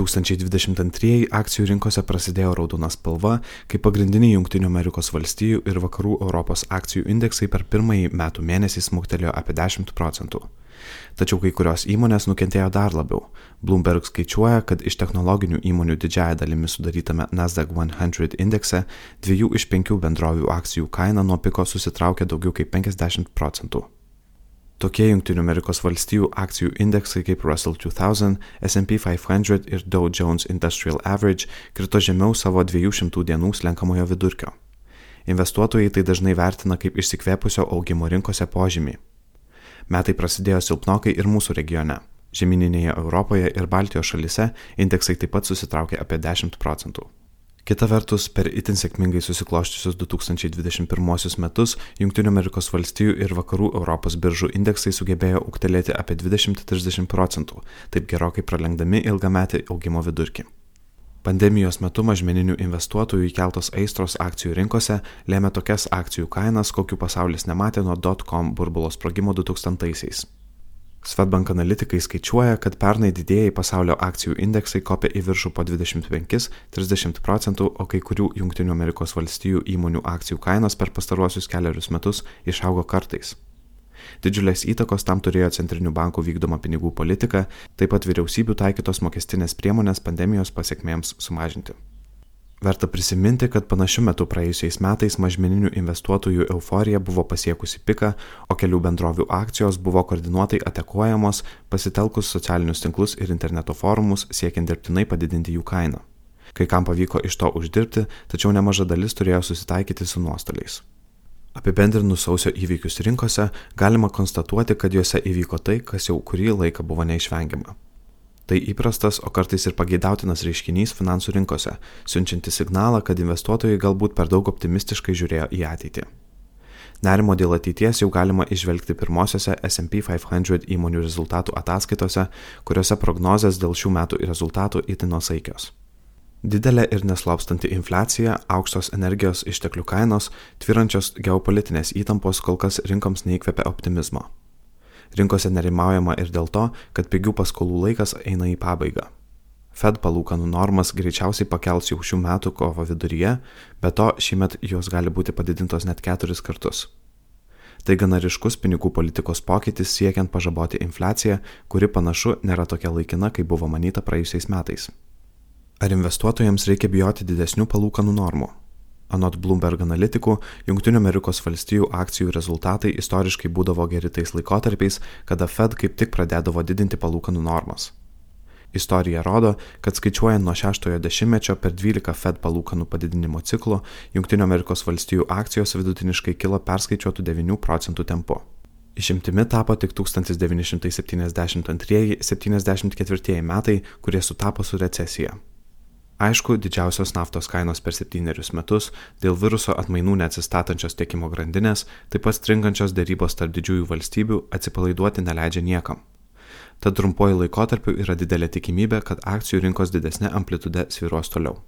2022 akcijų rinkose prasidėjo raudona spalva, kai pagrindiniai Junktinių Amerikos valstijų ir vakarų Europos akcijų indeksai per pirmąjį metų mėnesį smuktelėjo apie 10 procentų. Tačiau kai kurios įmonės nukentėjo dar labiau. Bloomberg skaičiuoja, kad iš technologinių įmonių didžiaja dalimi sudarytame Nasdaq 100 indekse dviejų iš penkių bendrovių akcijų kaina nuo piko susitraukė daugiau kaip 50 procentų. Tokie Junktinių Amerikos valstijų akcijų indeksai kaip Russell 2000, SP 500 ir Dow Jones Industrial Average krito žemiau savo 200 dienų slenkamojo vidurkio. Investuotojai tai dažnai vertina kaip išsikvėpusio augimo rinkose požymį. Metai prasidėjo silpnokai ir mūsų regione. Žemyninėje Europoje ir Baltijos šalise indeksai taip pat susitraukė apie 10 procentų. Kita vertus, per itin sėkmingai susikloščiusius 2021 metus valstijų ir vakarų Europos biržų indeksai sugebėjo ūgtelėti apie 20-30 procentų, taip gerokai pralenkdami ilgametį augimo vidurkį. Pandemijos metu mažmeninių investuotojų įkeltos aistros akcijų rinkose lėmė tokias akcijų kainas, kokių pasaulis nematė nuo dot-com burbulo sprogimo 2000-aisiais. Svetbank analitikai skaičiuoja, kad pernai didėjai pasaulio akcijų indeksai kopė į viršų po 25-30 procentų, o kai kurių Junktinių Amerikos valstijų įmonių akcijų kainos per pastaruosius keliarius metus išaugo kartais. Didžiulės įtakos tam turėjo centrinių bankų vykdoma pinigų politika, taip pat vyriausybių taikytos mokestinės priemonės pandemijos pasiekmėms sumažinti. Verta prisiminti, kad panašiu metu praėjusiais metais mažmeninių investuotojų euforija buvo pasiekusi piką, o kelių bendrovių akcijos buvo koordinuotai atakuojamos pasitelkus socialinius tinklus ir interneto forumus siekiant dirbtinai padidinti jų kainą. Kai kam pavyko iš to uždirbti, tačiau nemaža dalis turėjo susitaikyti su nuostoliais. Apibendrinus sausio įvykius rinkose, galima konstatuoti, kad juose įvyko tai, kas jau kurį laiką buvo neišvengiama. Tai įprastas, o kartais ir pageidautinas reiškinys finansų rinkose, siunčianti signalą, kad investuotojai galbūt per daug optimistiškai žiūrėjo į ateitį. Nerimo dėl ateities jau galima išvelgti pirmosiose SP 500 įmonių rezultatų ataskaitose, kuriuose prognozės dėl šių metų rezultatų itin nusaikios. Didelė ir neslopstanti infliacija, aukštos energijos išteklių kainos, tvirančios geopolitinės įtampos kol kas rinkoms neįkvepia optimizmo. Rinkose nerimaujama ir dėl to, kad pigių paskolų laikas eina į pabaigą. Fed palūkanų normas greičiausiai pakels jau šių metų kovo viduryje, bet to šiemet jos gali būti padidintos net keturis kartus. Tai gana ryškus pinigų politikos pokytis siekiant pažaboti infliaciją, kuri panašu nėra tokia laikina, kaip buvo manyta praėjusiais metais. Ar investuotojams reikia bijoti didesnių palūkanų normų? Anot Bloomberg analitikų, Junktinių Amerikos valstijų akcijų rezultatai istoriškai būdavo geri tais laikotarpiais, kada Fed kaip tik pradėdavo didinti palūkanų normas. Istorija rodo, kad skaičiuojant nuo 60-ojo dešimtmečio per 12 Fed palūkanų padidinimo ciklų, Junktinių Amerikos valstijų akcijos vidutiniškai kilo perskaičiuotų 9 procentų tempu. Išimtimi tapo tik 1972-74 metai, kurie sutapo su recesija. Aišku, didžiausios naftos kainos per septynerius metus dėl viruso atmainų neatsistatančios tiekimo grandinės, taip pat stringančios dėrybos tarp didžiųjų valstybių atsipalaiduoti neleidžia niekam. Tad trumpuoju laikotarpiu yra didelė tikimybė, kad akcijų rinkos didesnė amplitude sviruos toliau.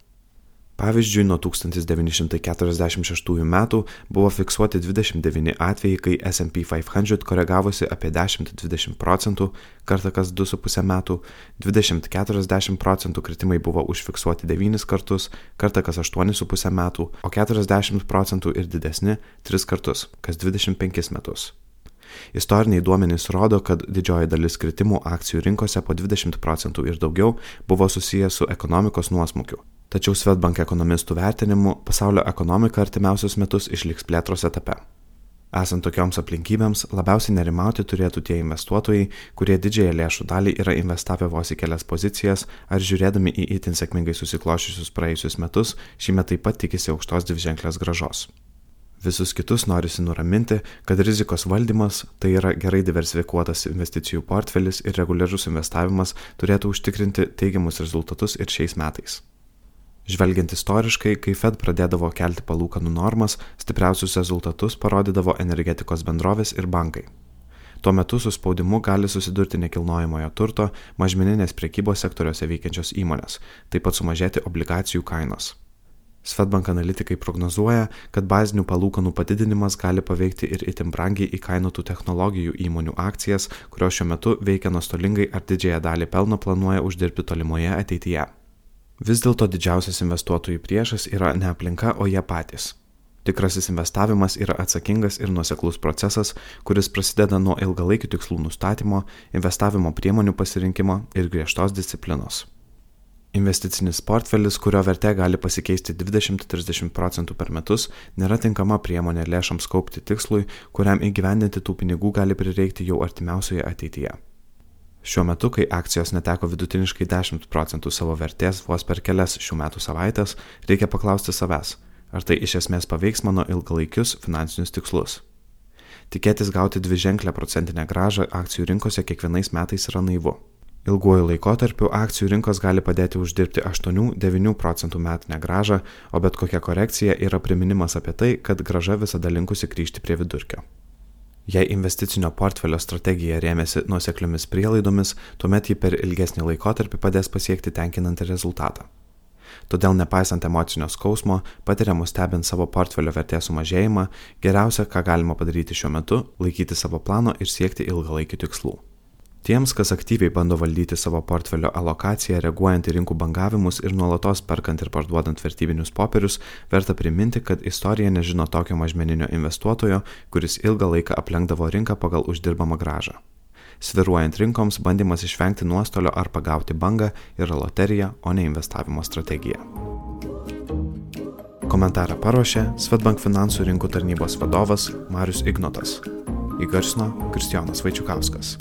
Pavyzdžiui, nuo 1946 metų buvo fiksuoti 29 atvejai, kai SP 500 koregavosi apie 10-20 procentų, kartą kas 2,5 metų, 20-40 procentų kritimai buvo užfiksuoti 9 kartus, kartą kas 8,5 metų, o 40 procentų ir didesni 3 kartus, kas 25 metus. Istoriniai duomenys rodo, kad didžioji dalis kritimų akcijų rinkose po 20 procentų ir daugiau buvo susijęs su ekonomikos nuosmukiu. Tačiau Svetbank ekonomistų vertinimu pasaulio ekonomika artimiausius metus išliks plėtros etape. Esant tokioms aplinkybėms, labiausiai nerimauti turėtų tie investuotojai, kurie didžiąją lėšų dalį yra investavę vos į kelias pozicijas ar žiūrėdami į itin sėkmingai susiklošiusius praėjusius metus, šiemet taip pat tikisi aukštos dviženklės gražos. Visus kitus norisi nuraminti, kad rizikos valdymas, tai yra gerai diversifikuotas investicijų portfelis ir reguliarus investavimas turėtų užtikrinti teigiamus rezultatus ir šiais metais. Žvelgiant istoriškai, kai Fed pradėdavo kelti palūkanų normas, stipriausius rezultatus parodydavo energetikos bendrovės ir bankai. Tuo metu su spaudimu gali susidurti nekilnojamojo turto, mažmeninės priekybos sektoriuose veikiančios įmonės, taip pat sumažėti obligacijų kainos. Svetbank analitikai prognozuoja, kad bazinių palūkanų padidinimas gali paveikti ir itin brangiai įkainotų technologijų įmonių akcijas, kurios šiuo metu veikia nuostolingai ar didžiąją dalį pelno planuoja uždirbti tolimoje ateityje. Vis dėlto didžiausias investuotojų priešas yra ne aplinka, o jie patys. Tikrasis investavimas yra atsakingas ir nuoseklus procesas, kuris prasideda nuo ilgalaikių tikslų nustatymo, investavimo priemonių pasirinkimo ir griežtos disciplinos. Investicinis portfelis, kurio vertė gali pasikeisti 20-30 procentų per metus, nėra tinkama priemonė lėšams kaupti tikslui, kuriam įgyvendinti tų pinigų gali prireikti jau artimiausioje ateityje. Šiuo metu, kai akcijos neteko vidutiniškai 10 procentų savo vertės vos per kelias šių metų savaitės, reikia paklausti savęs, ar tai iš esmės paveiks mano ilgalaikius finansinius tikslus. Tikėtis gauti dvi ženklę procentinę gražą akcijų rinkose kiekvienais metais yra naivu. Ilguoju laikotarpiu akcijų rinkos gali padėti uždirbti 8-9 procentų metinę gražą, o bet kokia korekcija yra priminimas apie tai, kad graža visada linkusi grįžti prie vidurkio. Jei investicinio portfelio strategija rėmėsi nuosekliomis prielaidomis, tuomet ji per ilgesnį laikotarpį padės pasiekti tenkinantį rezultatą. Todėl nepaisant emocinio skausmo, patiriamo stebint savo portfelio vertės sumažėjimą, geriausia, ką galima padaryti šiuo metu, laikyti savo plano ir siekti ilgalaikių tikslų. Tiems, kas aktyviai bando valdyti savo portfelio alokaciją, reaguojant į rinkų bangavimus ir nuolatos perkant ir parduodant vertybinius popierius, verta priminti, kad istorija nežino tokio mažmeninio investuotojo, kuris ilgą laiką aplenkdavo rinką pagal uždirbamą gražą. Sviruojant rinkoms, bandymas išvengti nuostolio ar pagauti bangą yra loterija, o ne investavimo strategija. Komentarą paruošė Svetbank finansų rinkų tarnybos vadovas Marius Ignotas. Įgarsino Kristijonas Vaičiukauskas.